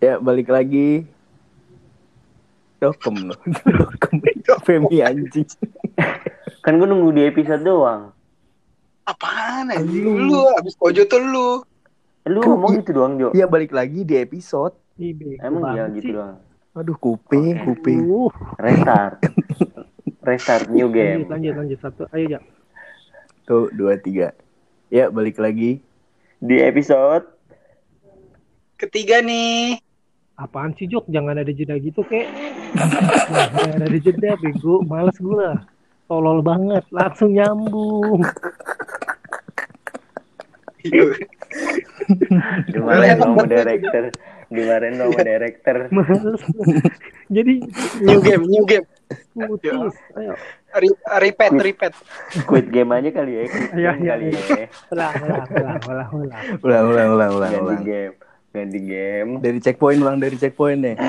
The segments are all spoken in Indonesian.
Ya, balik lagi. Dokem no. Dokem. Femi anjing. Kan gue nunggu di episode doang. Apaan anjing lu abis kojo tuh lu. Lu Kan ngomong gitu doang, Jo. Ya, balik lagi di episode. Emang iya gitu doang. Aduh, kuping, Oke. kuping. Uh, Restart. Restart new lanjut, game. lanjut, lanjut satu. Ayo, ya. Tuh, dua, tiga. Ya, balik lagi. Di episode Ketiga nih. Apaan sih, Jok? Jangan ada jeda gitu, kek. Jangan ada jeda, bego. Males gue lah. Tolol banget. Langsung nyambung. dimarahin dong sama director. Dimarahin dong sama director. Males. Jadi, New game, new game. putus. Ayo. Re- repeat, repeat. Quit game aja kali ya. Quit Iya, game iya, kali iya. ya. Ulang, ulang, ulang, ulang, ulang. Ulang, ulang, ulang, ulang, Ganti ulang. game. Ganti game. Dari checkpoint, ulang dari checkpoint deh.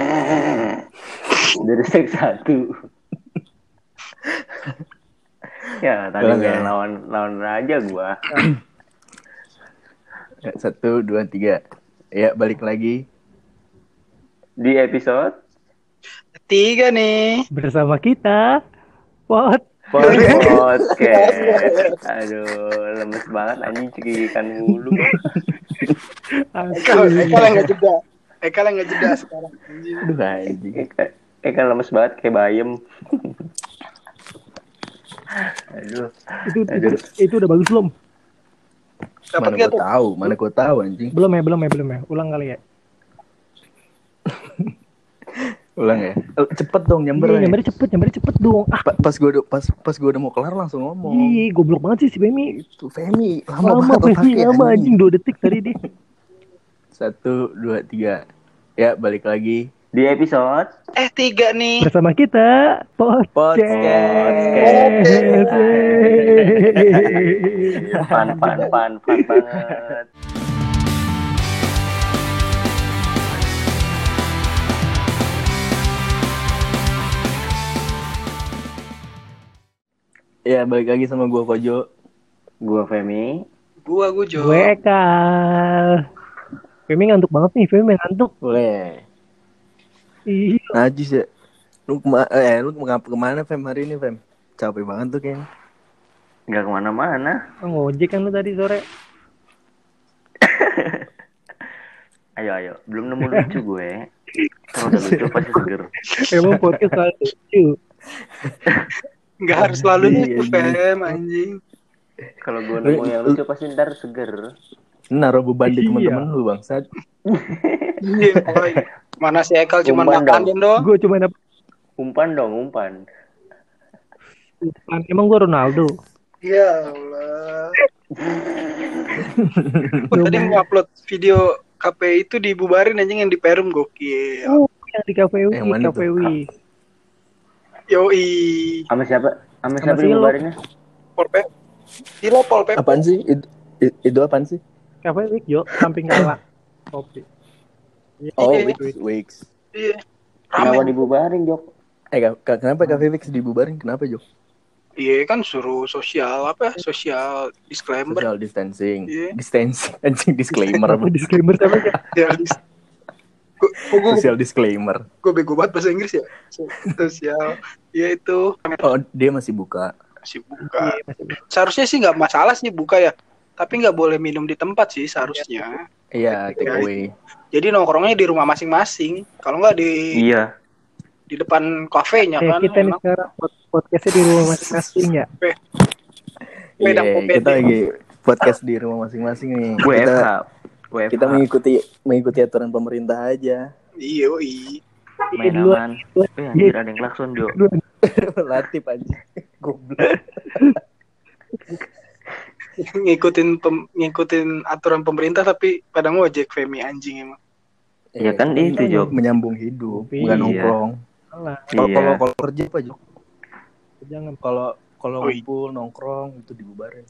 Dari sek satu. ya tadi nggak ya. lawan lawan aja gua. Ya, satu, dua, tiga. Ya, balik lagi. Di episode Ketiga nih. Bersama kita, Pot. Podcast. Aduh, lemes banget anjing cekikikan mulu. Eka, Eka yang jeda. Eka yang nggak jeda sekarang. Anjing. Aduh, anjing. Eh, eh kan lemes banget kayak bayem. Aduh. Itu, itu, Aduh. itu udah bagus belum? Dapat Mana gak gue tahu, mana gue tahu anjing. Belum ya, belum ya, belum ya. Ulang kali ya. Ulang ya. Eh, Cepet dong nyamber. Iya, ya. nyamber cepet, nyamber cepet dong. Ah, Pa- Pas gue udah pas pas gue udah mau kelar langsung ngomong. ih, goblok banget sih si Bemi. Itu Femi lama, Lama, banget otaknya, lama anjing 2 detik tadi deh. Satu, dua, tiga. Ya, balik lagi. Di episode Eh tiga nih. Bersama kita, Podcast. Podcast. pan pan pan pan banget. Ya, balik lagi sama gue Kojo. Gua Femi. Gua Gujo. Gue Ekal. Femi ngantuk banget nih, Femi ngantuk. Boleh. Ih, Najis ya. Lu kema eh lu ke mana, ke mana Fem hari ini Fem? Capek banget tuh kayaknya. Nggak ke mana-mana. ah, ngojek kan lu tadi sore. Ayo ayo. Belum nemu lucu gue. Kalau udah lucu pasti seger. Emang podcast lucu. Nggak harus selalu Iya, nih iya. Fem anjing. Kalau gue nemu yang lucu pasti ntar seger. Naruh beban di Iya. teman-teman lu bangsat. Iya, boy. Mana si Ekal cuma Umpan makanin dong. Gue cuma dapet Umpan dong umpan. Emang gue Ronaldo. Ya Allah. Gua tadi ngupload video KP itu dibubarin anjing yang di Perum gokil. Oh, yang di KPW, Yang mana tuh? KPW. Yoi. Sama siapa? Sama siapa dibubarinnya? Pol Pep. Gila Pol Pep. Apaan sih? Itu, itu apaan sih? KPW, yo, samping kalah. Kopi. Iya, Oh, Iya. Wix, Wix. Iya. Kenapa dibubarin, Jok? Eh, kenapa Cafe Wix dibubarin? Kenapa, Jo? Iya kan suruh sosial apa? Sosial disclaimer. Social distancing. Iya. Distancing. Anjing disclaimer. Apa disclaimer sama aja? Ya, Gua- gue Social disclaimer. gue bego banget bahasa Inggris ya? Sosial. Ya itu Oh, dia masih buka. masih buka. Seharusnya sih nggak masalah sih buka ya. Tapi nggak boleh minum di tempat sih seharusnya. Iya, take away. Jadi nongkrongnya di rumah masing-masing. Kalau nggak di Iya. di depan kafenya Eh, kan. kita nih sekarang pod- podcastnya di rumah masing-masing ya. Beda, Iya, kita lagi podcast di rumah masing-masing nih. WFH. WFH. kita mengikuti mengikuti aturan pemerintah aja. Iya, yoi. main aman. Eh, anjir ada yang klakson, Jok. Latip aja. Goblok. ngikutin pem- ngikutin aturan pemerintah tapi pada ngojek Femi anjing emang. Ya kan kita itu, Jok. Menyambung hidup, Iya. bukan nongkrong. Salah, Kalau Iya. kalau kerja apa, Jok? jangan Kalau kalau Oh, iya. ngumpul nongkrong itu dibubarin.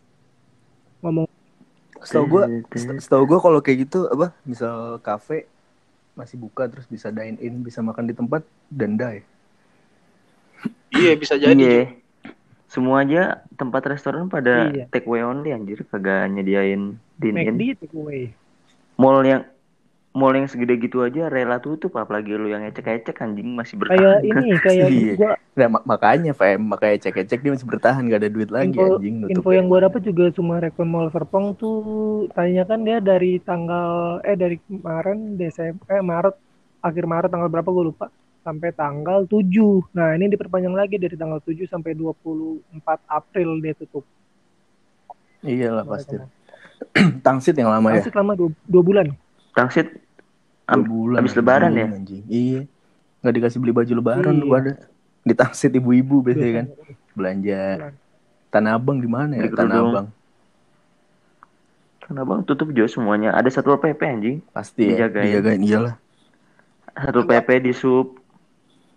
Setahu gua, setahu gua kalau kayak gitu apa? Misal kafe masih buka terus bisa dine in, bisa makan di tempat denda ya. Iya bisa jadi. Iya. Semua aja tempat restoran pada Iya. take away only anjir, kagak nyediain dine in. McD take away. Mall yang mall yang segede gitu aja rela tutup apalagi lu yang ecek-ecek anjing masih bertahan. kayak ini kayak Iya. gua Nah, mak- makanya FM, makanya cek-cek dia masih bertahan gak ada duit lagi info, anjing nutup. info yang gua dapat juga cuma Rekon Mall Serpong tuh tanya kan dia dari tanggal eh dari kemarin Desember eh Maret akhir Maret tanggal berapa gue lupa sampai tanggal 7 nah ini diperpanjang lagi dari tanggal 7 sampai 24 April dia tutup Iya lah pasti. Tangsit yang lama ya. masih lama dua, dua bulan Tangsit am- bulan. habis lebaran ya? Anjing. Iya. Nggak dikasih beli baju lebaran Iya. lu pada. Ditangsit ibu-ibu biasanya kan. Belanja. Bulan. Tanah Abang di mana ya? Tanah. Abang. Karena bang tutup juga semuanya. Ada satu PP anjing. Pasti ya. Dijagain. Dijagain iyalah. Satu PP di sub.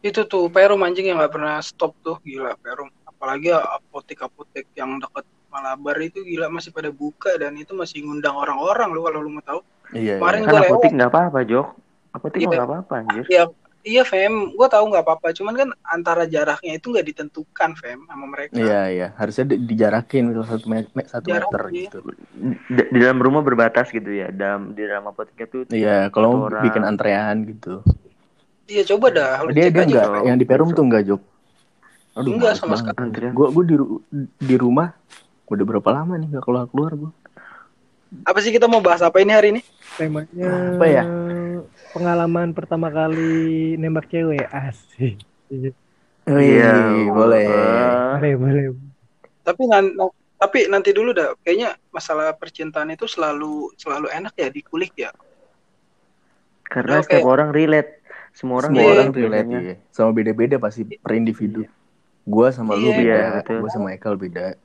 Itu tuh Perum anjing yang nggak pernah stop tuh gila Perum. Apalagi apotek-apotek yang dekat Malabar itu gila masih pada buka dan itu masih ngundang orang-orang lu kalau lu mau tahu. Iya. Kemarin iya. Kan apotik nggak apa-apa Jok. Apotik Iya. nggak apa-apa anjir. Iya, iya Fem, gue tahu nggak apa-apa. Cuman kan antara jaraknya itu nggak ditentukan Fem sama mereka. Iya iya. Harusnya di- dijarakin misal satu meter, satu Jarak, meter iya. gitu. Di, di dalam rumah berbatas gitu ya. Dalam di dalam apoteknya tuh Iya. Kalau mau orang. bikin antrean gitu. Iya coba dah. lu Dia dia enggak Fem. yang di Perum tuh enggak Jok. Aduh, Enggak sama antrian. Gua gua di ru- di rumah udah berapa lama nih gak keluar keluar gua. Apa sih kita mau bahas apa ini hari ini? Temanya Apa ya? pengalaman pertama kali nembak cewek asik Oh Iya, boleh. wah. boleh boleh Tapi nan- tapi nanti dulu dah. Kayaknya masalah percintaan itu selalu selalu enak ya dikulik ya. Karena Oke. setiap orang relate. Semua orang Semua Iya. orang relate iya. Sama beda-beda pasti per individu. Gua sama lu Iya. beda, Iya, betul. gua sama Ekal beda.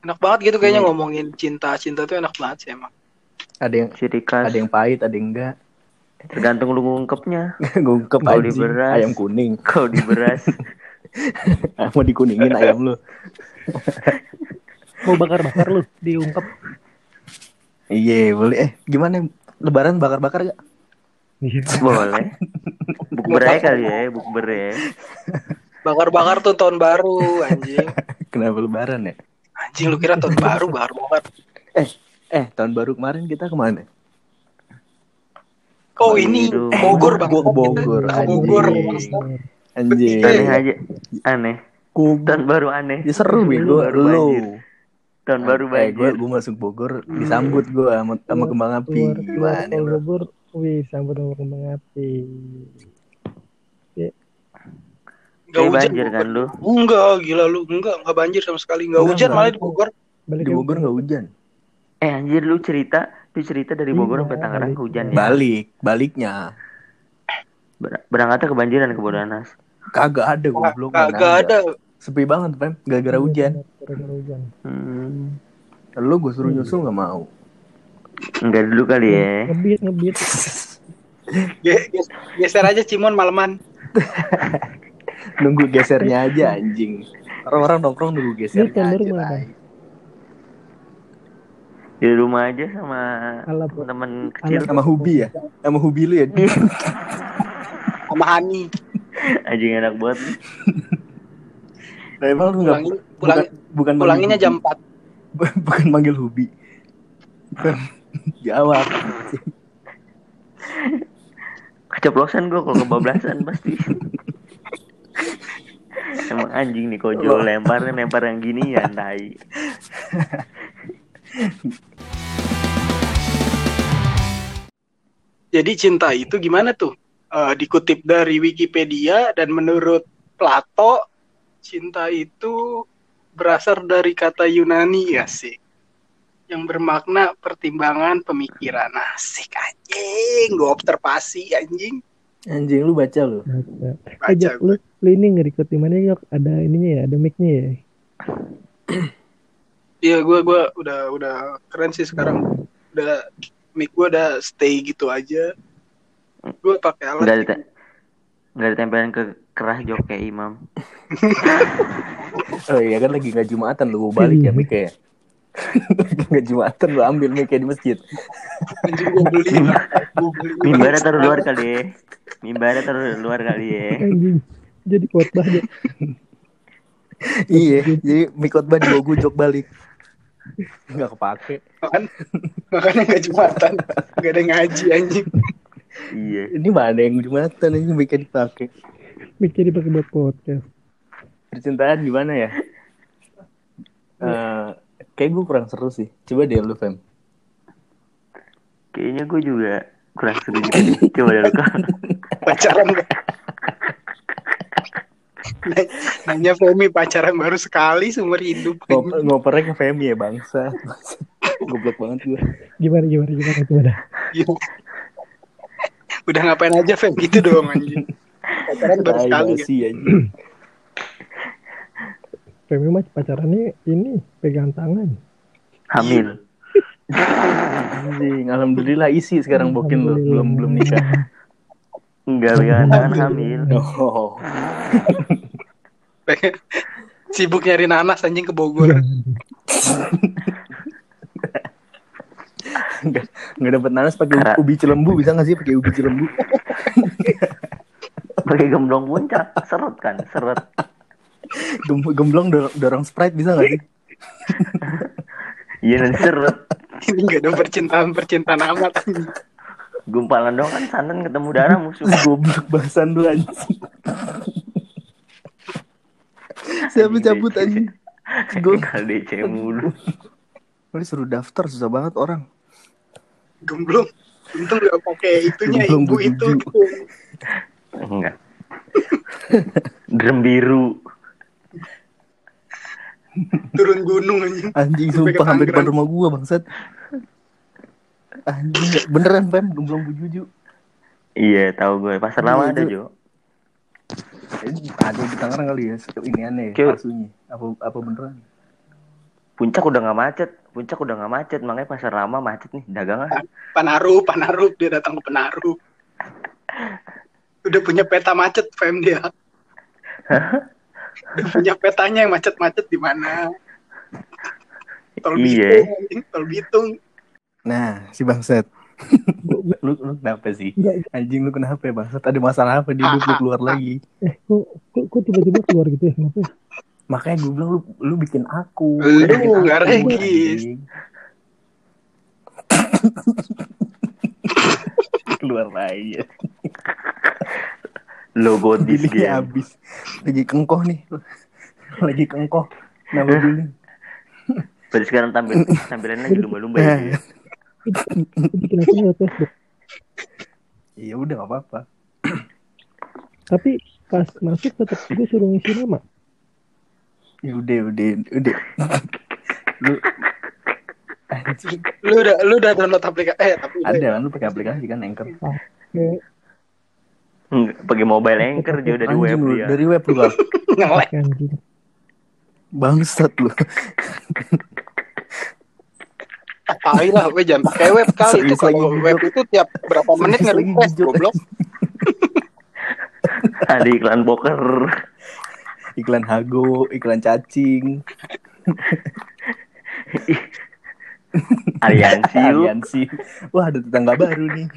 Enak banget gitu kayaknya Hmm. ngomongin cinta-cinta tuh enak banget sih emang. Ada yang Ciri khas. ada yang pahit, ada yang enggak. Tergantung lu ngungkepnya. Ngungkep Kalau di beras. Ayam kuning. Kalau di beras. Mau dikuningin ayam lu. mau bakar bakar lu diungkap Iya, boleh. Eh, gimana? Lebaran bakar-bakar gak? Iya. Boleh. Bukber aja kali ya, bukber ya. Bakar-bakar tuh tahun baru anjing. Kenapa lebaran ya? Anjing lu kira tahun baru bakar-bakar. Eh, tahun baru kemarin kita ke mana? Oh Kemarin ini itu- Bogor Gua banget. ke Bogor, ke Bogor. anjing. Bertiga Aneh Iya. aja. Aneh. Ku- Tahun baru aneh. Ya seru bego Baru lu. Tahun baru Eh, gue banjir. gue masuk Bogor disambut gue sama, sama kembang api. Gimana? bro? Bogor wih sambut sama kembang api Gak Kayak hujan. banjir kan lu. Enggak, gila lu. Enggak, enggak banjir sama sekali. Enggak Enggak, hujan enggak. malah di Bogor. Di Bogor nggak hujan. Eh anjir lu cerita, lu cerita dari Bogor Iya, sampai Tangerang balik. hujan ya. Balik, baliknya Ber- berangkatnya kebanjiran ke Bodanas. kagak ada goblok. Kagak ada. Sepi banget, Pem. Gara-gara hujan. gara-gara hujan Hmm. Lu gue suruh nyusul nggak mau. Enggak dulu kali ya. ngebit ngebit Ge- ge- Geser aja Cimon maleman. Nunggu gesernya aja anjing. Orang-orang nongkrong nunggu gesernya aja. Di rumah aja sama Alap. teman kecil. Sama Hubi ya? Sama Hubi lu ya? Sama Hani. Anjing enak banget. Nah, emang lu nggak Pulangin, bukan, pulang, bukan manggil pulanginnya Hubi. jam 4. bukan manggil Hubi. Bukan. Jawab. Keceplosan gua kalau kebablasan pasti. Emang anjing nih kojo lemparnya lempar yang gini ya tai. Jadi cinta itu gimana tuh? Eh, dikutip dari Wikipedia dan menurut Plato, cinta itu berasal dari kata Yunani ya sih. Yang bermakna pertimbangan pemikiran. Asik anjing, gue observasi anjing. Anjing lu baca lu. Baca. Baca Eh, lu, lu ini nge-record di mana Jok? Ada ininya ya, ada mic-nya ya. Iya, gue gua udah udah keren sih sekarang. Udah mic gue udah stay gitu aja. Gue pakai alat. Enggak ada enggak ada tempelan ke kerah jok kayak imam. Oh iya kan lagi nggak jumatan lu balik ya Mik ya. Nggak jumatan lu ambil Mik di masjid. Anjing gue beli. Gue. Mimbarnya taruh luar kali ya. Mimbarnya taruh luar kali ya. Anjing. Jadi khotbah Jok. iya, jadi Mik khotbah dibawa gujok balik. Nggak kepake. Makan, makanya nggak jumatan, nggak ada ngaji anjing. Iya. Ini mana yang jumatan ini bikin dipakai. Mikir dipakai buat podcast. Percintaan gimana ya? Eh, kayak gue kurang seru sih. Coba deh lu, Fem. Kayaknya gue juga kurang seru juga. Coba dulu kak. Pacaran nggak? Nanya- Femi pacaran baru sekali seumur hidup. Ngop ngopernya ke Femi ya, bangsa. Goblok banget gue. Gimana gimana gimana gimana. Gila. Udah ngapain aja Fem gitu doang anjing. Pacaran baru sekali sih aja. Femi mah pacarannya ini pegang tangan. Hamil. Anjing, alhamdulillah isi sekarang bokin lu. Belum belum nikah. Enggak pegangan tangan hamil. Oh. Sibuk nyari nanas anjing ke Bogor. Nggak, nggak dapet nanas pakai ubi cilembu bisa nggak sih pakai ubi cilembu? Pakai gemblong puncak. Seret kan. Seret. Gem gemblong dorong, dorong sprite bisa nggak sih? Iya nanti seret. Ini gak ada percintaan-percintaan amat. anjing. Gumpalan dong kan santan ketemu darah musuh. Goblok bahasan lu anjing. Siapa cabut anjing? Gue Tinggal DC mulu. Lu suruh daftar susah banget orang. Gemblong. Untung gak pakai itunya Gemblong ibu itu. gitu. Enggak. Drum biru. Turun gunung anjing. Anjing sumpah sampai depan rumah gua bangsat. Anjing beneran Pem gemblong bujuju. Iya tahu gue. Pasar lama ada. Jo. Eh, Ada di Tangerang kali ya ini aneh Kayak- palsunya. Apa apa beneran? Puncak udah nggak macet. Puncak udah nggak macet. Makanya pasar lama macet nih. Dagangan. Panarup, Panarup. Dia datang ke Panarup. Udah punya peta macet Fem dia. Udah punya petanya yang macet-macet di mana. Tol Iya. Bitung. Tol Bitung. Nah, si bangsat. lu, lu kenapa sih? Enggak, Anjing lu kenapa ya bangsat? Ada masalah apa di hidup lu keluar lagi? eh kok kok, kok tiba-tiba keluar gitu ya? Kenapa? ya? Makanya gue bilang lu lu bikin aku. Lu nggak regis. anjing. keluar lagi. Logo game. habis. Lagi kengkoh nih. Lagi kengkoh. Nama billing. Berarti sekarang tampil tampilannya lagi lumba-lumba ya. Bikin aku lewat Facebook. Ya udah gak apa-apa. Tapi pas masuk tetap gue suruh ngisi nama. Ya udah, udah, udah. lu anjing. Lu udah lu udah download aplikasi eh tapi udah. ada kan lu pakai aplikasi kan Anchor. Enggak, pakai mobile anchor Jo dari Anjing web lu, dia. dari web lu ngelek. Bangsat lu. Tai lah, gue jangan pakai web kali itu kalau web itu tiap berapa menit lagi nge-refresh goblok. Ada iklan poker. Iklan Hago, iklan cacing, Aliansi aliansi. Wah, ada tetangga baru nih.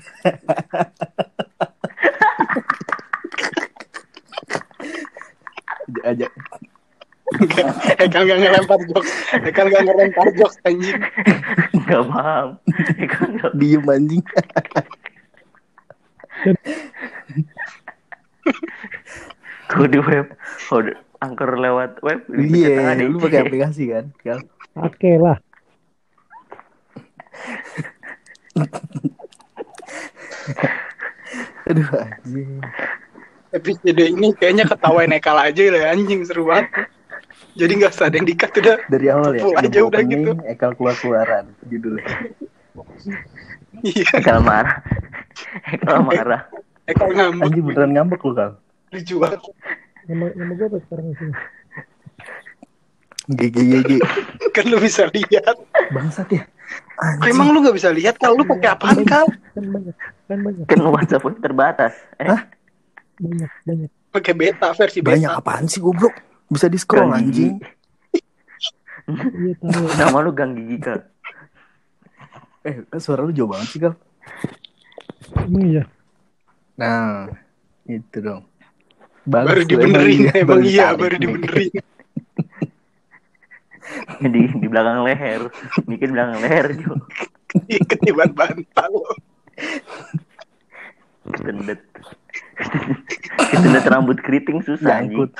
aja Ekal gak ngelempar jokes. Ekal gak ngelempar jokes anjing. Enggak paham. Iklan nggak- diem anjing. Kalau di web, kalau di- angker lewat web, di Iya, ada lu pakai aplikasi kan? Oke lah. Aduh anjing. Episode ini kayaknya ketawain Ekal aja lah anjing seru banget. Jadi gak usah ada yang dikat udah. Dari awal ya. Aja udah opening, gitu. Ekal keluar-keluaran judulnya. Iya, Ekal marah. Ekal marah. Ekal ngambek Anjing beneran ngambek lu Kal. lucu banget. Nama nama gue apa sekarang di sini? GGGG. Kan lu bisa lihat. Bangsat ya. Anjing. emang lu gak bisa lihat kalau lu pakai apaan kal? Kan banyak, kan banyak, Kan WhatsApp pun terbatas. Eh, banyak, banyak. Pakai beta versi Banyak beta. apaan sih goblok? Bisa di scroll Gang gigi. anjing. Iya. Nama lu Gang Gigi Kak. Eh, kan suara lu jauh banget sih Kal. Emang iya. Nah, itu dong. Bagus Baru dibenerin, emang emang iya baru dibenerin. di di belakang leher bikin belakang leher Jo Ketiban bantal. ketendet ketendet rambut keriting susah anjing Nyangkut.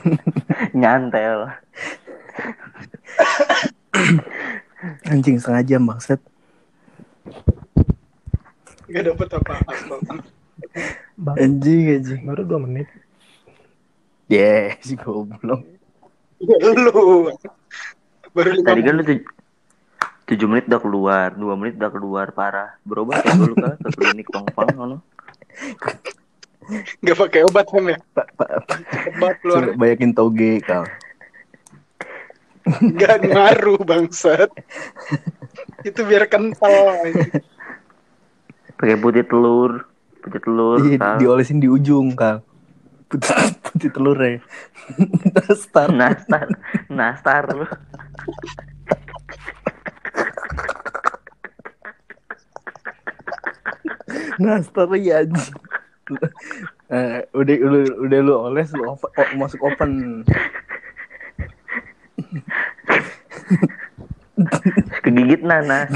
nyantel Anjing setengah jam bangset. Gak dapet apa-apa. Bang, Anjing anjing. baru dua menit. Yeah, si goblok. Lu. Baru tadi kan lu tuj- tujuh menit udah keluar dua menit udah keluar parah berobat ya dulu kan ke klinik pang-pang Gak pakai obat kan ya? Obat keluar. Suruh Banyakin toge kal. Gak ngaruh bangsat. Itu biar kental. pakai putih telur putih telur Iya, Kal. diolesin di ujung kal. Putih, putih telur ya. Nastar. nastar nastar lu Nastar ya anjing. Eh, udah lu udah lu oles lu open- oh, masuk open. kegigit nanas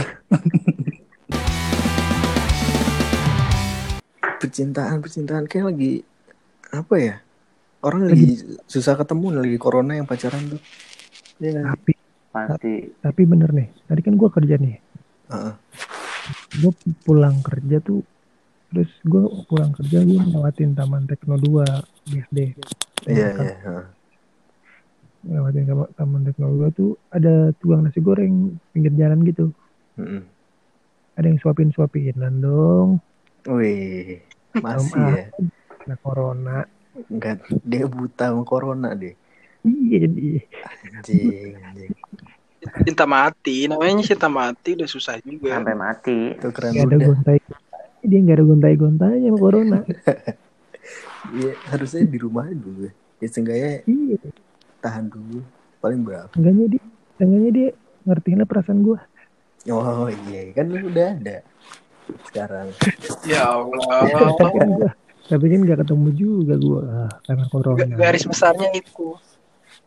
Percintaan percintaan kayak lagi apa ya? Orang lagi susah ketemu lagi corona yang pacaran tuh. Iya kan? Tapi pasti tapi bener nih. Tadi kan gua kerja nih. Heeh. Gue pulang kerja tuh terus gue pulang kerja gue ngelewatin Taman Tekno 2 BSD. Iya iya. heeh. Ngelewatin Taman- Taman Tekno 2 tuh ada tukang nasi goreng pinggir jalan gitu. Mm-mm. Ada yang suapin-suapinan dong. Wih, masih Sama ya. Nah corona. Enggak, dia buta sama corona deh. Iya jadi Anjing, anjing. Cinta mati. Namanya cinta mati udah susah juga. sampai mati Itu keren gak ada udah. Dia gak ada gontai-gontainya sama corona. Iya, harusnya di rumah dulu. Ya seenggaknya iya. tahan dulu. Paling berapa? Enggaknya dia, enggaknya dia ngertiin lah perasaan gue. Oh iya, kan lu udah ada. Sekarang. Ya Allah. tapi kan gua, tapi kan gak ketemu juga gue ah, karena corona. Garis besarnya itu.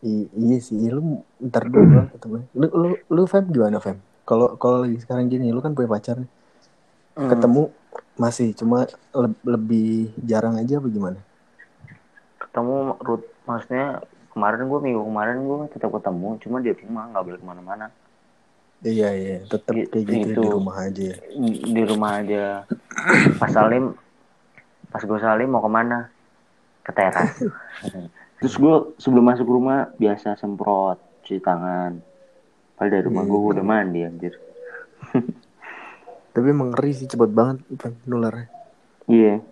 I- iya sih, lu ntar dulu ketemu. Lu lu lu Fem gimana Fem? Kalau kalau lagi sekarang gini, lu kan punya pacar nih. Hmm. Ketemu masih cuma le- lebih jarang aja apa gimana? ketemu rut maksudnya kemarin gue minggu kemarin gue tetap ketemu cuma di rumah nggak boleh ke mana-mana Iya iya, tetap Gi- kayak gitu gitu. di rumah aja. ya. di rumah aja pas salim pas gue salim mau ke mana ke teras terus gue sebelum masuk rumah biasa semprot cuci tangan padahal dari rumah gue Hmm. udah mandi anjir Tapi emang ngeri sih cepet banget nularnya. iya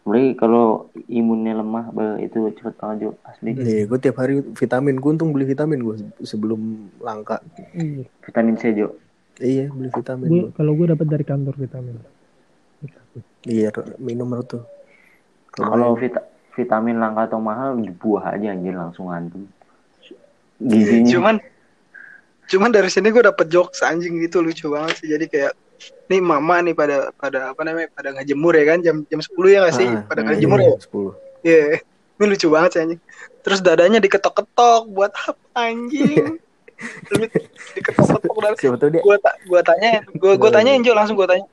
mulai kalau imunnya lemah itu cepet banget Jo. asli Iya, gue tiap hari vitamin. Gue untung beli vitamin gue sebelum langka. Iya. vitamin C Jo Iya, beli vitamin. Gue gua. kalau gue dapat dari kantor vitamin. Iya, minum tuh. kalau vita- vitamin langka atau mahal di buah aja anjir langsung antum gizinya Cuman cuman dari sini gue dapet jokes anjing gitu lucu banget sih. Jadi kayak nih mama nih pada pada apa namanya pada ngejemur ya kan jam jam 10 ya gak sih? Ah, pada hmm, ngejemur ya. 10. Iya. Ini lucu banget sih anjing. Terus dadanya diketok-ketok buat apa anjing? Diketok-ketok dan Siapa tahu dia gua ta gua tanya gua gua tanyain Jo langsung gua tanya.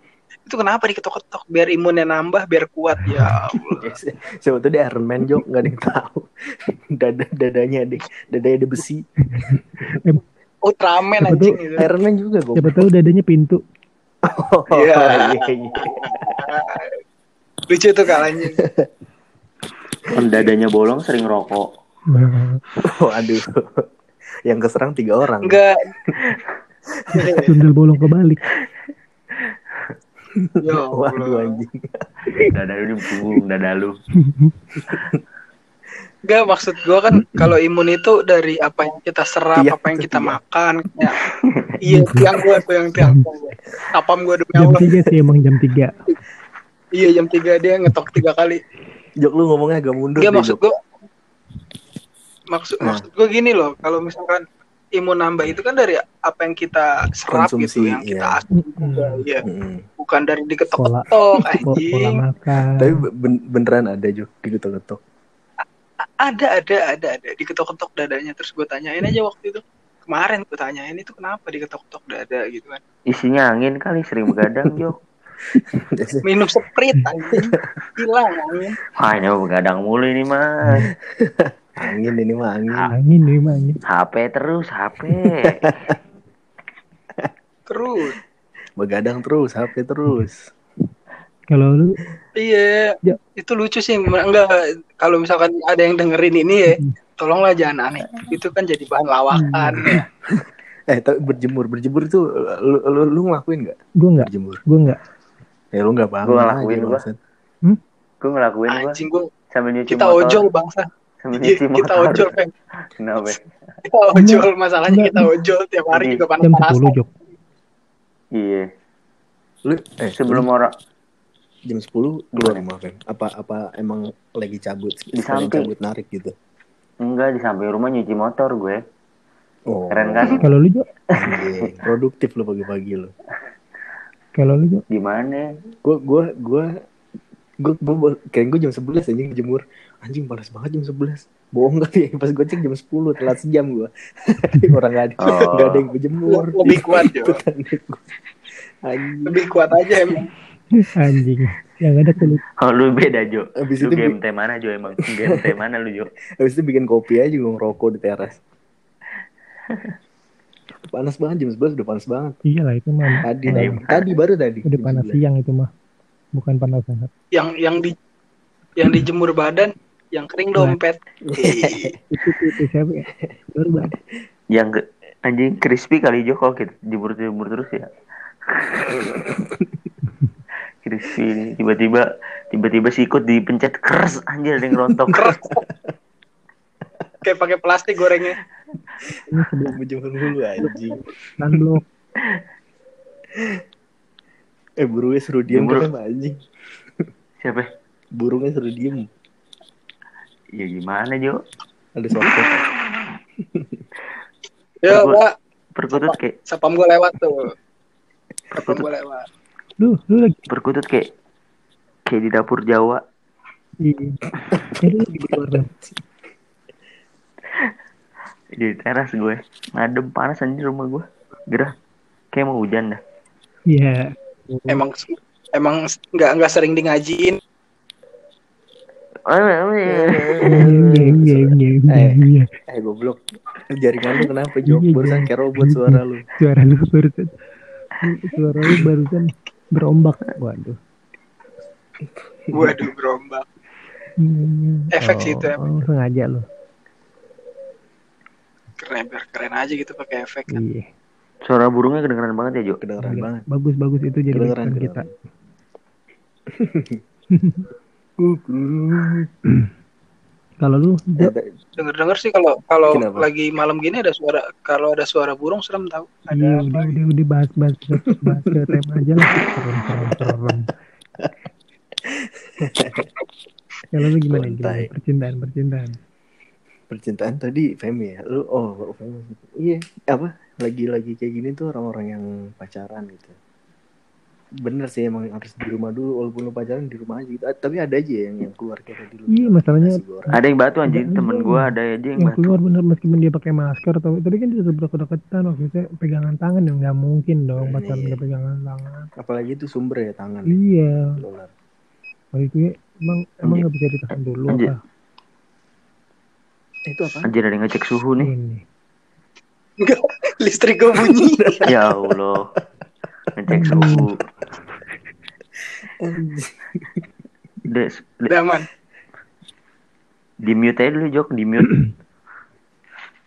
Itu kenapa diketok-ketok? Biar imunnya nambah, biar kuat ya. Allah. siapa tahu dia Iron Man Jok nggak ada yang tahu. Dada dadanya ada dadanya ada besi. Ultraman anjing tuh? gitu. Iron Man juga gue. Siapa tahu dadanya pintu. Oh, Iya. iya, iya. Lucu tuh kal anjing. Kan dadanya bolong sering rokok Oh, aduh. Yang keserang tiga orang. Enggak. Sundel bolong kebalik. Ya Waduh Allah. anjing. dada lu punggung dada lu Enggak maksud gua kan kalau imun itu dari apa yang kita serap, Tiang apa yang kita tiang. makan. Ya. iya, tiang gua tuh yang tiang. Apam gua demi Jam Allah. 3 sih emang jam 3. Iya jam 3 dia ngetok tiga kali. Jok lu ngomongnya agak mundur. Deh, maksud gua maksud Nah. maksud gua gini loh, kalau misalkan imun nambah itu kan dari apa yang kita serap Konsumsi, gitu, yang iya. kita asup juga, iya. Mm-mm. Bukan dari diketok-ketok anjing. makan. Tapi ben- beneran ada Jok diketok-ketok. Ada, ada, ada, ada. Diketok-ketok dadanya. Terus gue tanyain aja waktu itu. Kemarin gue tanyain itu kenapa diketok-ketok dada gitu kan. Isinya angin kali sering begadang Jo. Minum sprite anjing. Hilang angin. Wah ini mah begadang mulu ini mah. angin ini mah angin. Angin nih mah angin. HP terus HP. Terus. Begadang terus, HP terus. Kalau lu Iya. Ya. Itu lucu sih. Enggak. Kalau misalkan ada yang dengerin ini ya. Tolonglah jangan aneh. Itu kan jadi bahan lawakan ya. Eh, tapi berjemur, berjemur itu lu, lu, lu ngelakuin nggak gue nggak, berjemur? gue nggak. Ya lu nggak Gua aja, ngelakuin, gua. bangsat. Gue ngelakuin gua Anjing gue. sambil nyuci Kita motor. ojol bangsa. Sambil Iya, nyuci kita motor. ojol, Peng. Kenapa? Kita ojol. Masalahnya kita ojol. Tiap hari Jadi, juga Jam panas-panas. 10 Jok. Iya. Lu eh Sebelum orang jam 10 keluar rumah kan? Apa apa emang lagi cabut? Di samping. cabut narik gitu. enggak di samping rumah nyuci motor gue. Oh. Keren kan? Kalau lu Jok, Anjing, produktif lu pagi-pagi lu. kalau lu Jok. Gimana? Gua gua gua gua, gua kirain gua jam 11 anjing jemur. Anjing panas banget jam 11. Bohong kali ya, pas gue cek jam 10 telat sejam gua. Orang gak ada, Oh. nggak ada yang berjemur. Lebih kuat, Jo. Anjing. Lebih kuat aja emang. Anjing. Yang ada kulit. Oh lu beda Jo. Abis Lu itu game teh mana Jo emang? Game teh mana lu Jo? Habis itu bikin kopi aja gue ngerokok di teras. panas banget jam 11 udah panas banget. Iya lah itu mah. Tadi Ini tadi, baru tadi. Udah panas 11. siang itu mah. Bukan panas banget. Yang yang di yang dijemur badan, yang kering dompet. Iya. Itu itu, siapa ya? Baru banget. Yang ke, anjing crispy kali Jo kalau kita jemur-jemur terus ya. Nih. tiba-tiba tiba-tiba sikut dipencet keras anjir ada yang rontok. Keras. Kayak pakai plastik gorengnya. Ini sebelum Berjemur dulu anjing. sunblock. Eh burungnya suruh diem Jemur. kenapa anjing? Siapa? Burungnya suruh diem. Ya gimana Jo? Ada sosok. Ya, Gua- Pak. Perkutut kayak Sapam gue lewat tuh. Sapam gue lewat. Lu lu lagi perkutut kayak kayak di dapur Jawa. di eh, lu lagi di luar Bang. Di teras gue. Ngadem panas anjir rumah gue. Gerah. Kayak mau hujan dah. Iya. Emang emang nggak nggak sering di ngajiin. Iya, iya, iya, iya, iya. Eh goblok. Jaringan lu kenapa Jok? Iya, Barusan iya. kayak robot suara lu. Suara lu barusan. Suara lu barusan berombak. Waduh. Waduh, berombak. Hmm. Efek sih itu Oh, emang. sengaja lu. Keren, biar keren aja gitu pakai efek. kan. Iya. Suara burungnya kedengeran banget ya Jo. Kedengeran Iya. banget. Bagus bagus itu jadi Kedengeran, background kita. Kalau lu Eh, Dengar-dengar sih kalau kalau Kenapa? lagi malam gini ada suara kalau ada suara burung serem tahu. iya Ada udah apa? udah udah bahas bahas bahas, bahas ke tema aja lah. Serem serem serem. Kalau lu gimana gimana percintaan percintaan? percintaan tadi Femi ya lu oh Femi iya apa lagi-lagi kayak gini tuh orang-orang yang pacaran gitu bener sih emang harus di rumah dulu walaupun lu pacaran di rumah aja gitu Ah, tapi ada aja yang yang keluar kayak di luar Iya masalahnya. Ada yang batu anjing temen gue ada aja yang yang batu. keluar bener meskipun dia pakai masker atau tapi kan dia tetap deket-deketan waktu itu pegangan tangan ya nggak mungkin dong Hmm, pacaran iya. nggak pegangan tangan. apalagi itu sumber ya tangan Iya. dolar Waktu itu ya, emang emang nggak bisa ditahan dulu Anjir. apa itu apa Anjir ada yang ngecek suhu nih. ini? Enggak, listrik gue bunyi. Ya Allah. Ngecek suhu. Des, de- Daman. di mute aja dulu Jok, di mute.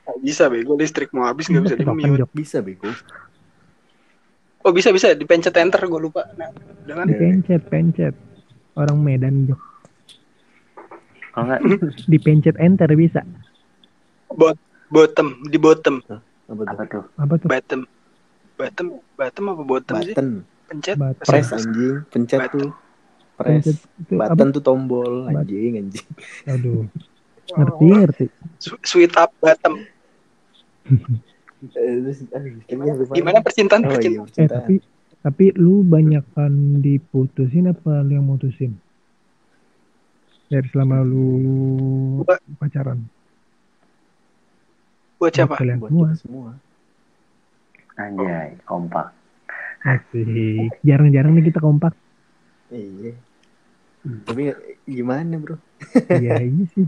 Nggak bisa bego listrik mau habis nggak bisa di mute. Jok. bisa bego Oh bisa bisa dipencet enter gue lupa. Nah, dengan Dipencet, pencet. Orang Medan Jok. Kalau enggak Dipencet enter bisa. bot bottom di bottom apa tuh? Apa tuh? bottom bottom bottom apa bottom sih? button Pencet. Button. press anjing pencet Button. tuh press Pencet itu apa? button tuh tombol anjing anjing Aduh. Ngerti, Oh, ngerti. sweet up bottom. Eh. Gimana percintaan oh iya percintaan? Eh percintaan tapi tapi lu banyakan diputusin apa lu yang mutusin? dari selama lu Gua- pacaran? Buat siapa? Kalian buat semua Anjay, kompak. Asik. Jarang-jarang nih kita kompak. iya tapi gimana bro Iya ini sih.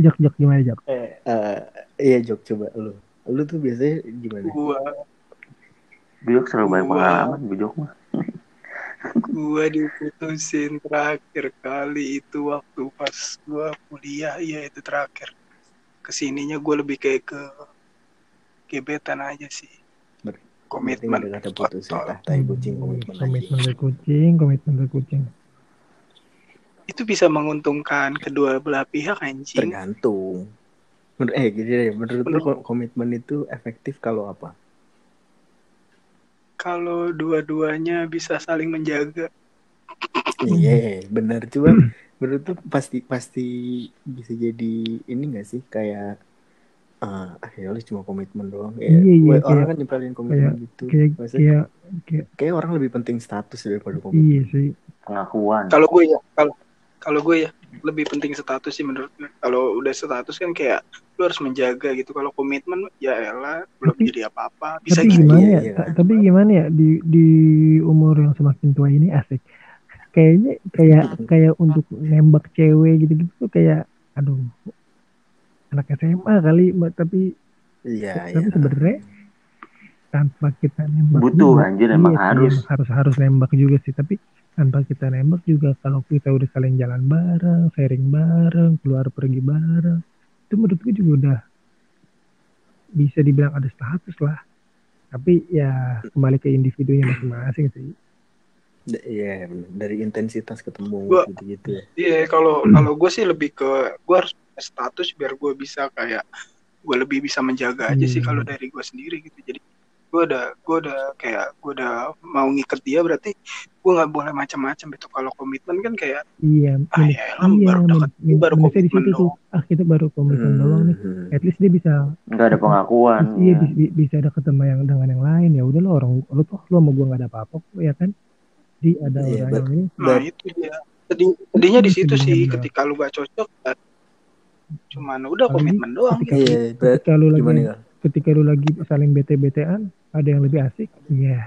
Jok jok gimana jok? eh eh, iya jok coba lu lu tuh biasanya gimana Gua Bujok selalu banyak Gua- pengalaman, Bujok mah. gua diputusin terakhir kali itu waktu pas gua kuliah ya itu terakhir ke sininya gua lebih kayak ke gebetan aja sih komitmen kata putus tai kucing komitmen Komitmen dari kucing, komitmen dari kucing. itu bisa menguntungkan kedua belah pihak anjing. Tergantung. Menurut eh gini deh menurut lu ko- komitmen itu efektif kalau apa? Kalau dua-duanya bisa saling menjaga. Iya benar. Coba menurut tuh pasti pasti bisa jadi ini gak sih? Kayak ah ya cuma komitmen doang. Ya, Iya, iya, orang kayak- kan nyepelin komitmen gitu Kayak Maksudnya, kayak kayak kayak orang lebih penting status daripada komitmen. Iya sih. Pengakuan. kalau gue ya kalau kalau gue ya lebih penting status sih menurut gue. Kalau udah status kan kayak lu harus menjaga gitu. Kalau komitmen ya elah belum Tapi- jadi apa-apa. bisa tapi gitu. gimana ya? Ta- Tapi gimana ya? Di di umur yang semakin tua ini asik. Kayaknya kayak kayak untuk nembak cewek gitu-gitu tuh kayak aduh anak SMA kali tapi iya tapi iya. sebenarnya tanpa kita nembak Butuh, juga, anjir, emang sih, harus. emang harus harus nembak juga sih tapi tanpa kita nembak juga kalau kita udah saling jalan bareng sharing bareng keluar pergi bareng itu menurut gue juga udah bisa dibilang ada status lah. Tapi ya kembali ke individunya masing-masing sih iya dari intensitas ketemu Gua- gitu-gitu ya Iya, kalau kalau gue sih lebih ke gue harus punya status biar gue bisa kayak gue lebih bisa menjaga aja sih Hmm. kalau dari gue sendiri gitu. Jadi gue udah gue udah kayak gue udah mau ngikat dia berarti gue nggak boleh macam-macam gitu. Kalau komitmen kan kayak iya ah min- ya elah, baru baru di komitmen situ tuh doang. ah kita baru komitmen doang nih Hmm. at least dia bisa Enggak ada pengakuan. iya ya. bi- bi- bisa ada ketemu yang dengan yang lain ya udah lo orang lo tuh lo sama gue nggak ada apa-apa kok ya kan di ada Iya, orang yang ini Nah itu dia. Sedih, sedihnya di situ sih benar. ketika lu gak cocok kan. Cuman udah Apalagi komitmen doang ketika, gitu. iya ketika lu lagi ya ketika lu lagi saling bete-betean ada yang lebih asik iya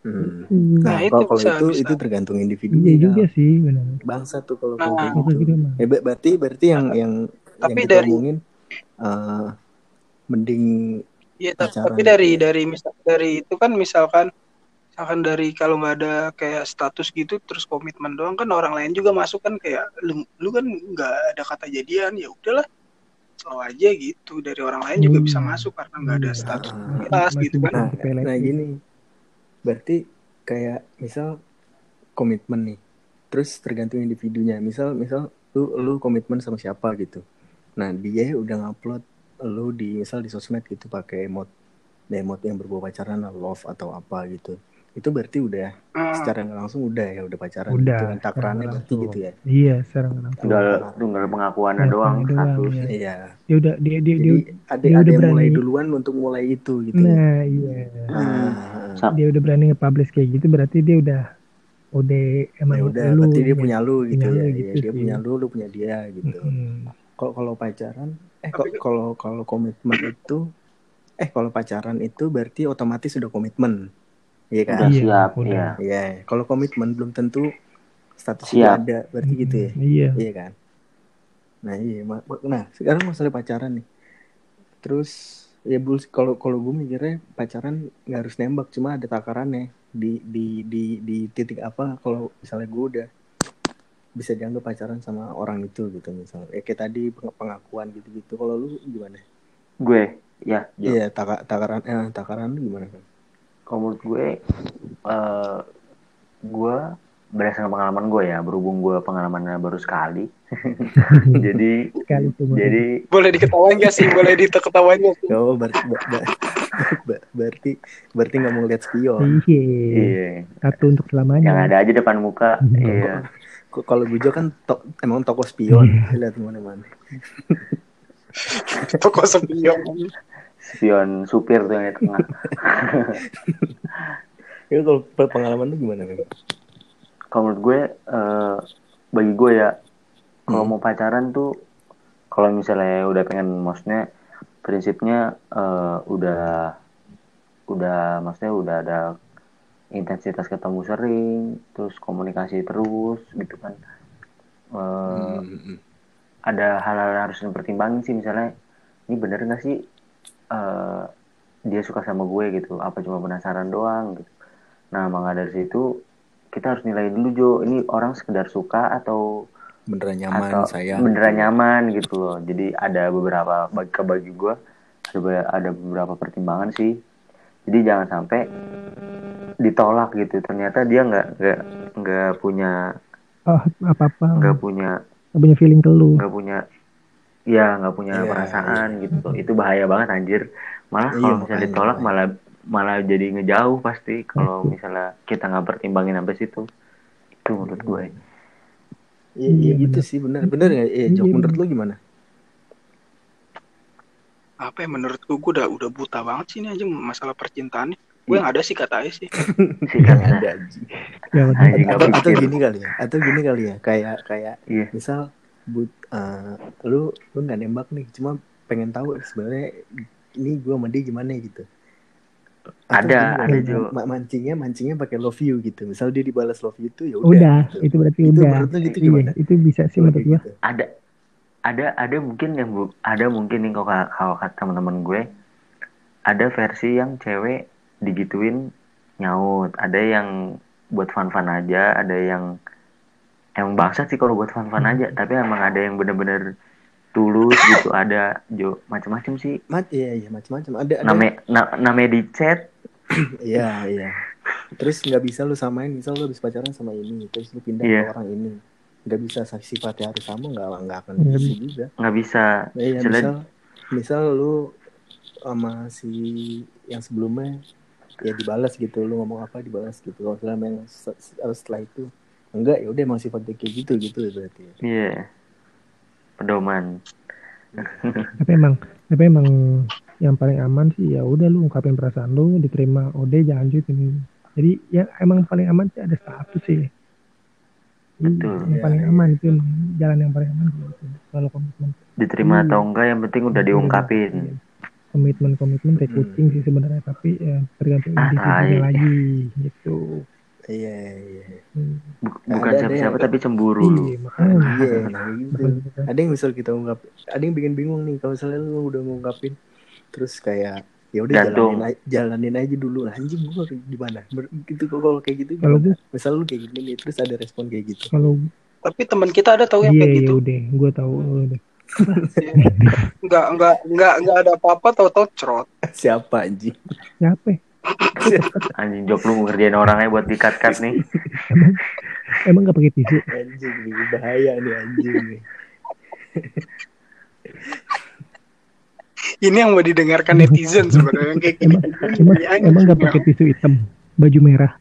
Hmm. Hmm. Nah, Nah, itu kalau bisa- itu bisa. itu tergantung individu. iya juga sih benar Bangsa tuh kalau Nah, kayak gitu. gitu mah. Ya, ber- berarti berarti yang yang Tapi yang dari- omongin eh, mending Iya, tapi dari ya. dari misal dari itu kan misalkan misalkan dari kalau nggak ada kayak status gitu terus komitmen doang kan orang lain juga masuk kan kayak lu lu kan nggak ada kata jadian ya udahlah slow aja gitu dari orang lain juga Hmm. bisa masuk karena nggak ada Iya. status Ah. Masih gitu kan Nah, nah gini. Berarti kayak misal komitmen nih. Terus tergantung individunya. Misal misal lu lu komitmen sama siapa gitu. Nah, dia udah ngupload lu di misal di sosmed gitu pakai emot emot yang berbau pacaran love atau apa gitu. Itu berarti udah Hmm. secara nggak langsung udah ya udah pacaran Udah, gitu kan takarannya secara berarti langsung. gitu ya. iya sekarang kenapa Tinggal tinggal pengakuannya doang Pengakuannya doang, status. ya. Iya. dia udah dia dia, Jadi dia ada dia ada udah mulai berani. duluan untuk mulai itu gitu. ya. nah iya Ah, Sa- dia udah berani nge-publish kayak gitu berarti dia udah udah emang ya udah lu berarti dia ya. punya lu gitu Punya ya, lu Iya, gitu dia sih. punya lu lu punya dia gitu kalau kalau pacaran eh kok kalau kalau komitmen itu eh kalau pacaran itu berarti otomatis sudah komitmen iya Udah kan Iya, siap, udah. ya. iya kalau komitmen belum tentu status Siap. itu ada berarti gitu ya? Iya. Iya kan? Nah iya nah sekarang masalah pacaran nih. Terus ya bul kalau kalau gue mikirnya pacaran nggak harus nembak cuma ada takarannya di di di di titik apa kalau misalnya gue udah bisa dianggap pacaran sama orang itu gitu misalnya. Eh, kayak tadi peng- pengakuan gitu gitu kalau lu gimana? Gue, ya, iya taka, takaran eh, takaran lu gimana kan Kalau menurut gue, eh gue berdasarkan pengalaman gue ya, berhubung gue pengalamannya baru sekali, jadi sekali jadi boleh diketawain gak sih? Boleh diketawain gak sih? Oh berarti ba- ba- ba- berarti berarti nggak mau lihat spion. Iya. Iya, satu untuk selamanya. Yang ada aja depan muka, iya. Kok- kalau Bujo kan to- emang toko spion. Lihat mana-mana toko sepion Spion supir tuh yang di tengah. ya kalau pe- pengalaman lu gimana Mem? Kalau menurut gue, eh, bagi gue ya, kalau Hmm. mau pacaran tuh kalau misalnya udah pengen maksudnya prinsipnya eh, udah udah maksudnya udah ada intensitas ketemu sering terus komunikasi terus gitu kan Hmm, hmm. ada hal-hal yang harus dipertimbangin sih misalnya ini bener nggak sih eh, dia suka sama gue gitu apa cuma penasaran doang gitu. Nah maka dari situ kita harus nilai dulu Jo ini orang sekedar suka atau beneran nyaman atau sayang? beneran nyaman gitu loh. Jadi ada beberapa bagi ke bagi gue ada ada beberapa pertimbangan sih. Jadi jangan sampai ditolak gitu. Ternyata dia nggak nggak nggak punya Oh, apa-apa. nggak punya Nggak punya feeling ke lu. nggak punya ya nggak punya Iya, perasaan gitu. Loh itu bahaya banget anjir. Malah Iya, kalau misalnya ditolak makanya. malah malah jadi ngejauh pasti kalau misalnya kita nggak pertimbangin sampai situ. Itu menurut gue. Iya, iya Iya, gitu bener. sih bener. Bener nggak? Iya, Jok Iya, menurut lu gimana? apa ya menurutku gue udah udah buta banget sih ini aja masalah percintaan gue yang ada sih kata sih. Sikat Nggak ada. Ya, Atau, atau gini kali ya, atau gini kali ya, kayak kayak iya. misal but eh, lu lu nggak nembak nih, cuma pengen tahu sebenarnya ini gua sama dia gimana gitu. Atau Ada, ada, ma- mancingnya mancingnya pakai love you gitu. Misal dia dibalas love you tuh ya udah. udah, gitu. itu berarti Itu udah. menurut lu gitu Iya, itu bisa sih menurut gua. gitu. ada ada ada mungkin yang bu- ada mungkin nih kalau kalau kata teman-teman gue ada versi yang cewek digituin nyaut ada yang buat fun-fun aja ada yang emang bangsat sih kalau buat fun-fun aja tapi emang ada yang bener-bener tulus gitu ada jo macam-macam sih Mat, iya iya macam-macam. Ada ada. namanya na- namanya di chat Iya iya. Terus nggak bisa lu samain, misal lu habis pacaran sama ini, terus lu pindah Iya. ke orang ini, nggak bisa saksi sifatnya harus sama, nggak nggak akan Nggak bisa juga. nggak bisa Nah, iya, misal misal lu sama si yang sebelumnya ya dibalas gitu lu ngomong apa dibalas gitu kalau setelah itu enggak ya udah emang sifatnya kayak gitu gitu berarti iya pedoman Tapi emang tapi emang yang paling aman sih ya udah lu ungkapin perasaan lu, diterima ode jangan lanjutin. Jadi ya emang paling aman sih ada status sih. Iya, Betul. Yang Iya, paling iya. aman itu emang jalan yang paling aman gitu. Kalau komitmen diterima Iya. atau enggak yang penting udah diungkapin komitmen komitmen kayak Hmm. kucing sih sebenarnya tapi ya tergantung Ah, individunya tai. lagi gitu. Iya iya. Bu- bukan siapa-siapa tapi cemburu lu. Iya, makanya. iya nah gitu. Ada yang misal kita ungkap ada yang bikin bingung nih kalau misalnya lu udah ngungkapin terus kayak ya udah jalanin, aja- jalanin aja dulu. Anjing gua harus gimana? Gitu kok kalau kayak gitu Kalau gue misal lu kayak gini nih terus ada respon kayak gitu. Kalau tapi teman kita ada tahu yang iya kayak ya gitu. udah, gue tahu udah. nggak nggak nggak nggak ada apa-apa tahu-tahu cerot. Siapa anjing? Siapa? Anjing jok lu ngerjain orangnya buat di cut cut nih. Emang gak pakai tisu? anjing nih bahaya nih anjing nih. Ini yang mau didengarkan netizen sebenarnya kayak gini. Emang emang, emang gak pakai tisu hitam, baju merah.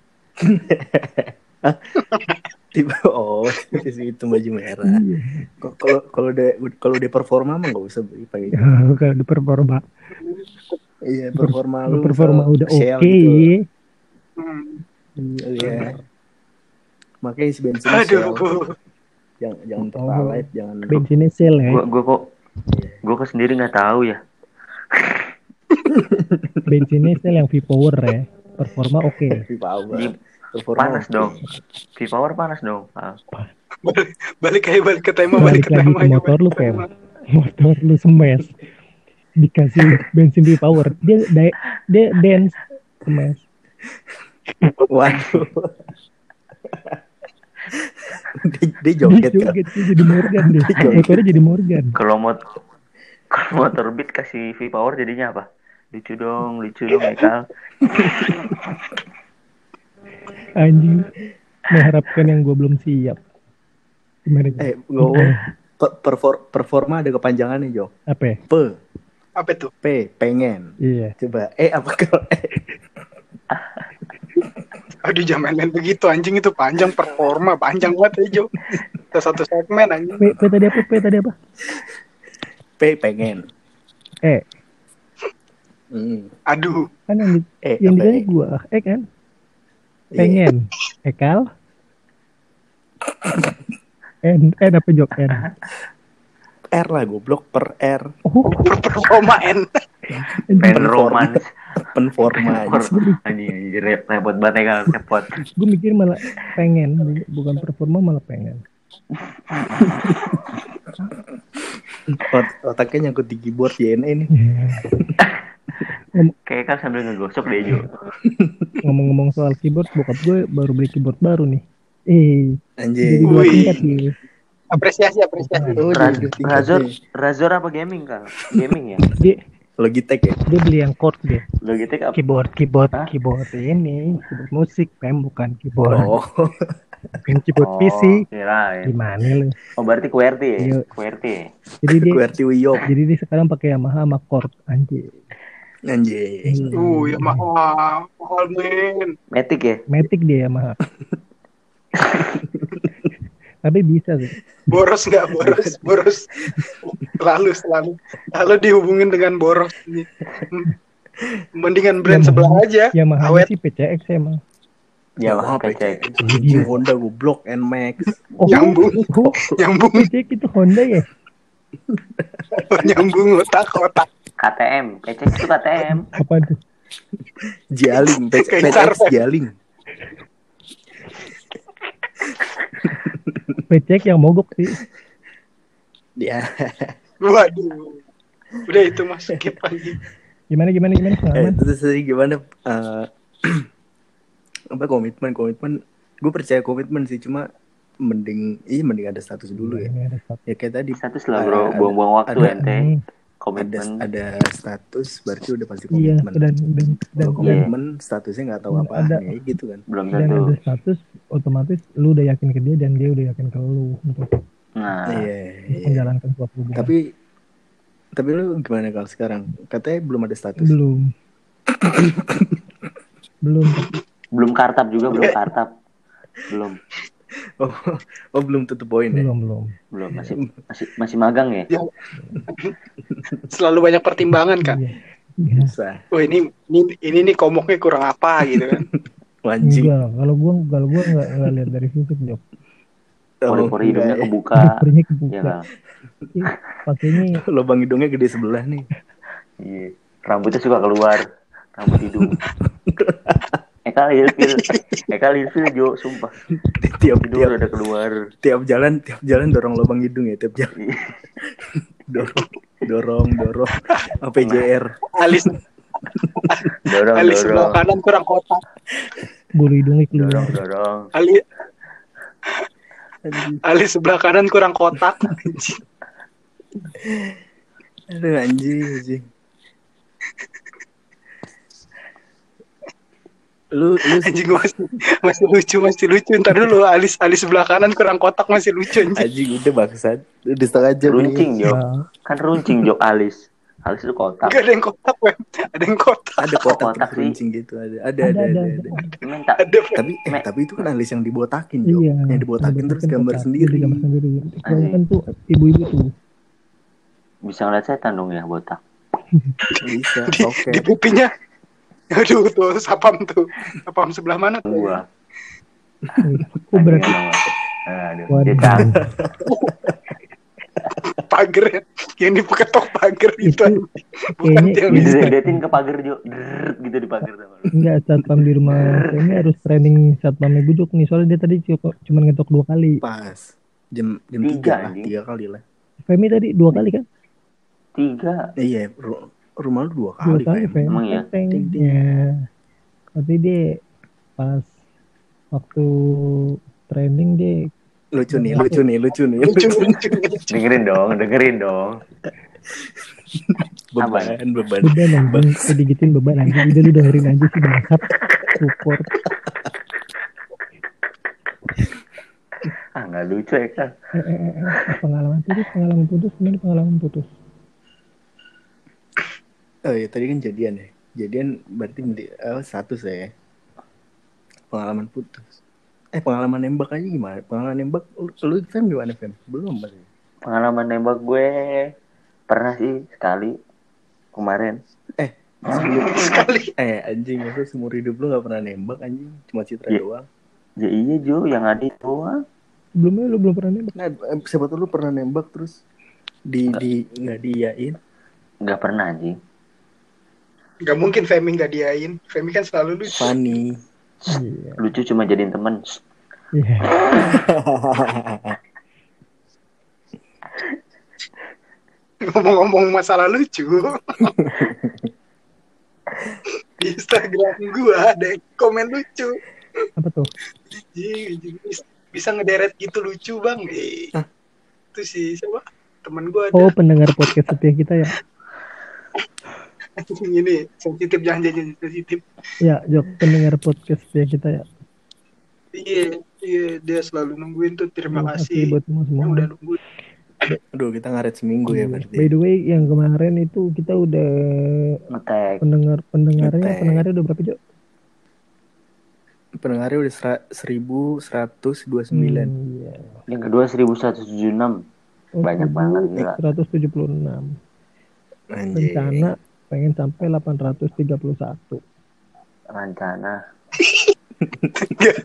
tiba oh itu itu baju merah. Iya. Kok- kalau kalau udah kalau udah performa mah nggak usah pakai kalau di performa, iya performa lu performa misal udah oke. shell gitu. Hmm. iya makanya isi bensin aduh jangan jangan Oh. pertalite jangan Bensinnya sel ya. gua gua kok gua kok sendiri nggak tahu ya Bensinnya sel yang V-Power ya. Performa oke. heavy power Ini performa panas oke. dong V-Power panas dong Ah, balik balik aja balik ke tema Balik balik, ke lagi tema motor lu, Pem. tema. Motor lu semes. Dikasih bensin V-Power. Dia dia, dia dance semes. waduh dia, dia Dia joget kan joget dia jadi Morgan dia. Motornya jadi Morgan. kalau mot kalau motor beat kasih V-Power jadinya apa lucu dong lucu dong Ekal Anjing. Mengharapkan yang gue belum siap. Gimana? Eh gue perfor- performa ada kepanjangannya Jo Apa ya? P apa itu P pengen Iya. coba eh apa kalau eh aduh jangan main begitu anjing itu panjang performa panjang banget ya Jo Itu satu segmen anjing P, P tadi apa? P tadi apa? P pengen Eh, hmm. aduh kan yang, di, eh yang ditanya eh? gue. Eh kan? Iya. Pengen. Ekal? N N apa jok N R lah goblok per R. Oh performa N. Pen roman. anjing, re- repot banget ya kalau repot. gue mikir malah pengen bu- bukan performa malah pengen. Ot- otaknya nyangkut di keyboard YNE nih. Kayak kan sambil ngegosok deh Jo. ngomong-ngomong soal keyboard bokap gue baru beli keyboard baru nih. Eh jadi anjing dua Wih. tingkat ya apresiasi apresiasi Oh, Razor. Razor apa gaming kal? Gaming ya? dia Logitech ya dia beli yang chord deh Logitech apa? keyboard keyboard Hah? keyboard ini keyboard musik pem bukan keyboard oh bukan keyboard PC kirain. gimana lu Oh berarti QWERTY ya? Iya. QWERTY jadi dia QWERTY Wiyop jadi dia sekarang pakai Yamaha sama chord anjir anjing uh ya mahal mahal men Matic ya? Matic dia Yamaha tapi bisa sih. Boros nggak boros? Boros. Lalu selalu lalu dihubungin dengan boros ini. Mendingan brand Yamaha. sebelah aja. Yamaha awet. sih PCX emang. Ya Yamaha mah PC. anjing Honda goblok Nmax oh, Nyambung. oh, nyambung PCX itu Honda ya? Nyambung otak otak. KTM, PC itu KTM. apa tuh? Jaling PCX. Jaling PCX yang mogok sih. Ya waduh. Udah itu mas skip aja. Gimana gimana gimana? Eh, terus tadi gimana? Eh, apa komitmen komitmen? Gue percaya komitmen sih cuma mending iya mending ada status dulu ya. ya kayak tadi. Status lah bro, buang-buang waktu ada- ente. Hmm, ada Komitmen. ada status berarti udah pasti iya komitmen. dan dan dan, kalau komitmen. statusnya nggak tahu Dan apa ada- ya gitu kan. Belum dan tentu. ada status otomatis lu udah yakin ke dia dan dia udah yakin ke lu untuk Nah, iya iya. menjalankan suatu hubungan tapi tapi lu gimana kalau sekarang? Katanya belum ada status. Belum. Belum. Belum kartap juga, belum kartap. Belum, oh, oh belum tutup poin ya? Belum belum. Belum masih masih masih magang ya. Selalu banyak pertimbangan kan iya Iya. bisa oh ini ini ini nih komoknya kurang apa gitu kan anjing enggak kalau gua kalau gua nggak lihat dari fisik jok Pori-pori hidungnya kebuka. Porinya kebuka Ya pakainya ya. lubang hidungnya gede sebelah nih Iya. Rambutnya suka keluar. Rambut hidung. Eka ilfil. Eka ilfil Jo, sumpah. tiap Hidung tiap udah keluar. tiap jalan tiap jalan dorong lubang hidung ya tiap jalan Iya. dorong dorong dorong. Apa JR alis. Dorong, alis sebelah dorong. kanan kurang kotak. Bulu hidungnya keluar Dorong, dorong. alis alis sebelah kanan kurang kotak. Aduh anjing anjing lu lu anjing gua masih, masih lucu masih lucu. Ntar dulu alis alis sebelah kanan kurang kotak masih lucu anjing. Anjing udah bangsat. Udah setengah jam Runcing ini. Jo. Nah, Kan runcing Jo alis. Alis itu kotak. Gak ada yang kotak Wem. ada yang kotak. Ada kotak, kotak runcing gitu. Ada ada ada ada ada, ada, ada. tapi eh, tapi itu kan alis yang dibotakin Jo iya. Yang dibotakin terus dibotakin gambar kotak, sendiri. Gambar sendiri. Kebanyakan tuh ibu-ibu tuh. Bisa ngeliat setan dong ya botak. bisa di, oke. di pipinya aduh tuh sapam tuh. Sapam sebelah mana tuh? Gua. oh berarti Aduh, dia pagar ya? Yang diketok pagar itu itu bukan yang bisa. detin ke pagar Jo. Drrrr, gitu di pagar sama lu. enggak satpam di rumah. Ini harus training satpamnya bujuk nih. Soalnya dia tadi cuma ngetok dua kali. Pas. Jam jam Tiga, tiga lah tiga kali lah. Femi tadi dua kali kan? Tiga. iya rumah lu dua dua kali kali Fem. Femi Emang ya? Teng. Ting, ting. ya. Tapi dia pas waktu training dia lucu nih lucu nih lucu nih. Lucu lucu lucu. Dengerin dong, dengerin dong. beban beban. Beban kayak digituin beban anjing. Udah lu dengerin aja sih bangsat. Support. Ah nggak lucu ya kan? eh, eh, eh, eh, pengalaman putus pengalaman putus. Gimana pengalaman putus oh iya tadi kan jadian ya jadian berarti medi- eh, status ya pengalaman putus eh pengalaman nembak aja gimana pengalaman nembak lu, lu Fem gimana Fem belum pasti Pengalaman nembak gue pernah sih sekali kemarin. sebelum sekali eh anjing itu seumur hidup lu gak pernah nembak anjing cuma citra Iya. doang Ya iya Jo, yang ada itu doang. Sebelumnya lu belum pernah nembak. Nah, eh, siapa tuh lu pernah nembak terus di di nggak diiyain? Nggak pernah anjing. Gak mungkin Femi gak diain. Femi kan selalu lucu. Funny. Iya. Lucu cuma jadiin temen. Iya. Ngomong-ngomong masalah lucu. Di Instagram gua ada yang komen lucu. Apa tuh? Bisa ngederet gitu lucu bang. Eh, itu sih siapa? Temen gua ada. Oh, pendengar podcast setia kita ya. Ini sensitif jangan jangan sensitif. Ya, Jok, pendengar podcast setia kita ya. Iya, iya dia selalu nungguin tuh. Terima, Terima kasih. buat semua semua. Yang udah nungguin. Aduh, kita ngaret seminggu ya By berarti. the way, yang kemarin itu kita udah Ngetek. pendengar pendengarnya Ngetek. pendengarnya udah berapa Jok? Pendengarnya udah sera- 1129. Hmm, iya. Yang kedua 1176. Oh, Banyak banget, gila. 176. Anjing. Rencana pengen sampai 831. Rencana.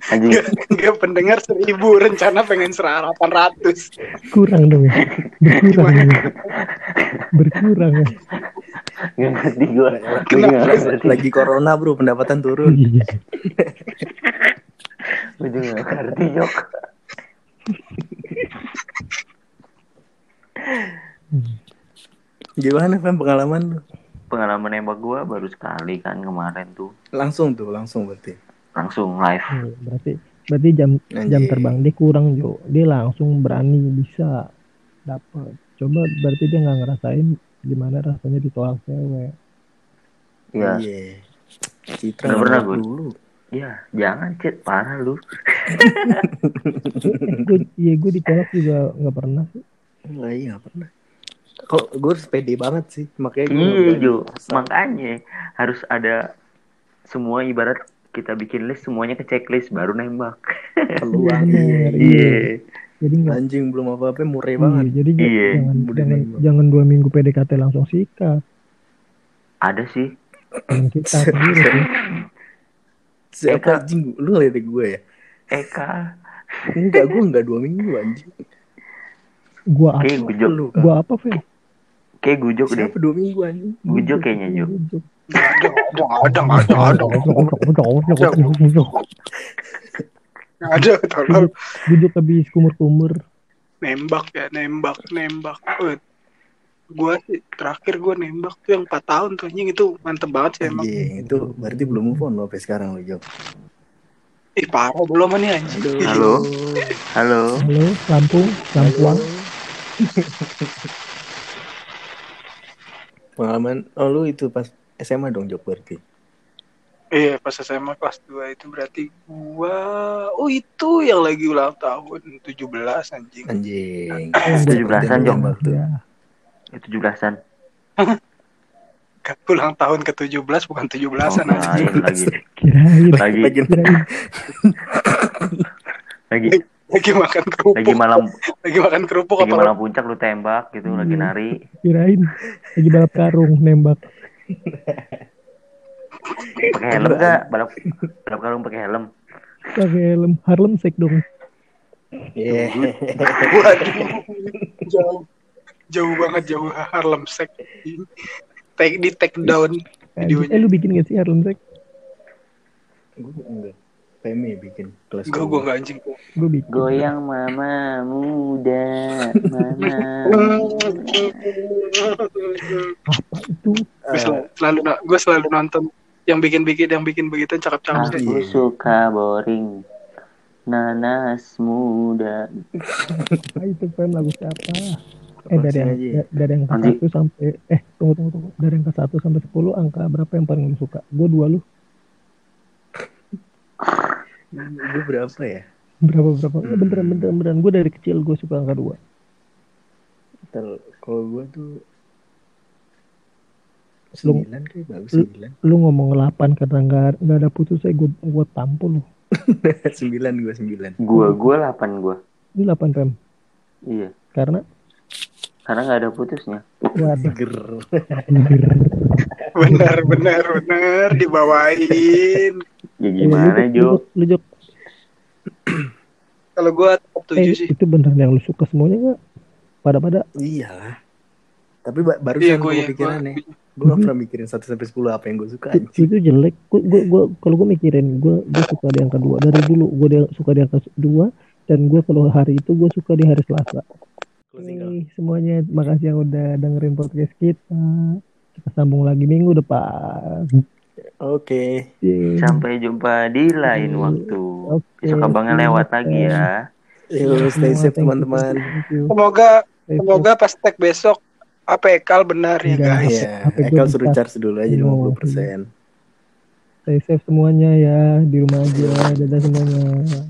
Anjing. nggak, nggak pendengar seribu rencana pengen serah 800 Kurang dong ya. Berkurang ya. Berkurang ya. Ngerti gue. Lagi corona bro, pendapatan turun. Iya. Gue juga nggak ngerti Jok. Gimana Fem pengalaman lu? Pengalaman nembak gue baru sekali kan kemarin tuh. Langsung tuh, langsung berarti. Langsung live. Iya, Berarti berarti jam jam Anjing. terbang dia kurang Jo. Dia langsung berani bisa dapat. Coba berarti dia nggak ngerasain gimana rasanya ditolak cewek. Iya. Iya. Citra Nggak pernah, Gun. dulu. Iya, jangan cit parah lu. gue iya gue ditolak juga nggak pernah sih. Enggak, iya nggak pernah. Kok gue harus pede banget sih, makanya gue Iya Jo, makanya harus ada semua ibarat kita bikin list semuanya ke checklist baru nembak. peluang. Iya. Iya. Jadi nggak Anjing belum apa-apa mureh iya, banget. jadi Iya. jangan Udah jangan nembak. jangan dua minggu PDKT langsung sikat. Ada sih. Kita. Siapa Eka. anjing? Lu ngeliatin gue ya? Eka. Enggak, gue enggak dua minggu anjing. Gua apa? Kan. Gua apa, Fel? Kayak gujok deh. Siapa dua minggu anjing? Gujok kayaknya. Gujok. ada ada ada ada ada ada tolong Gujok habis kumur-kumur. nembak ya nembak nembak Eh, gua sih terakhir gua nembak tuh yang 4 tahun tuh anjing itu mantep banget sih emang Anjing, itu berarti belum move on lo sampai sekarang lo Jok. ih parah belum nih anjing. Halo. Halo. Halo, Lampung, Lampuang. Pengalaman, oh lu itu pas SMA dong Jok berarti. Iya pas SMA kelas 2 itu berarti gua oh itu yang lagi ulang tahun 17 anjing. Anjing. Tujuh belasan, Jok. Nembak tuh. Ya, Tujuh belasan. Ke ulang tahun ke 17 bukan 17-an Oh, anjing. lagi. kirain, Lagi. Lagi kirain. Lagi. Lagi makan kerupuk. Lagi malam. Lagi makan kerupuk Lagi apa? malam puncak lu tembak gitu. Lagi Hmm. nari. kirain lagi balap karung nembak Pakai helm gak? Balap balap karung pakai helm. pakai helm Harlem Shake dong Iya. Waduh. Jauh. Jauh banget jauh Harlem Shake. Take di take down videonya. eh lu bikin gak sih Harlem Shake Gue enggak. Pemi bikin kelas gue enggak anjing. gue bikin Goyang mama muda. Mama. apa itu Gue selalu, selalu gue selalu nonton yang bikin-bikin yang bikin begitu cakep-cakep sih. Aku suka boring. Nanas muda. ah, itu film lagu siapa eh dari yang ya. dari yang ke Anji. satu sampai eh tunggu tunggu tunggu dari yang ke satu sampai sepuluh angka berapa yang paling lu suka gue dua lu Gue berapa ya? berapa berapa Hmm. beneran beneran beneran gue dari kecil gue suka angka dua Kalau gue tuh Lu- sembilan kayak bagus lu- sembilan. lu ngomong 8 karena nggak nggak ada putusnya gue gue tampol lu sembilan gue sembilan. Gua gua 8 gua. ini 8 rem Iya. karena Karena nggak ada putusnya. waduh Ger. Benar, benar, benar dibawain. Ya gimana Eh, lu, Jo? lu, lu Jok, Kalau gue top 7 Eh, sih. itu beneran yang lu suka semuanya nggak? Pada-pada Iya lah. Tapi ba- barusan Iya, gue gue ya. kepikiran Gua, nih. Gue gak pernah mikirin 1 sampai 10 apa yang gue suka itu, anjing. itu jelek. Gua, gua, gua kalau gue mikirin, gue gue suka di angka dua dari dulu. Gue dia, suka di angka dua dan gue kalau hari itu gue suka di hari Selasa. Oke, semuanya makasih yang udah dengerin podcast kita. Kita sambung lagi minggu depan. Oke. Yeay. Sampai jumpa di lain Hmm, waktu. oke, Besok abangnya lewat lagi ya. Yuk, stay Semua, safe teman-teman. semoga Stay semoga pas tag besok apa Ekal benar ya guys. Iya, HP gua Ekal suruh charge dulu aja Oh, 50%. Stay safe semuanya ya di rumah aja. Dadah semuanya.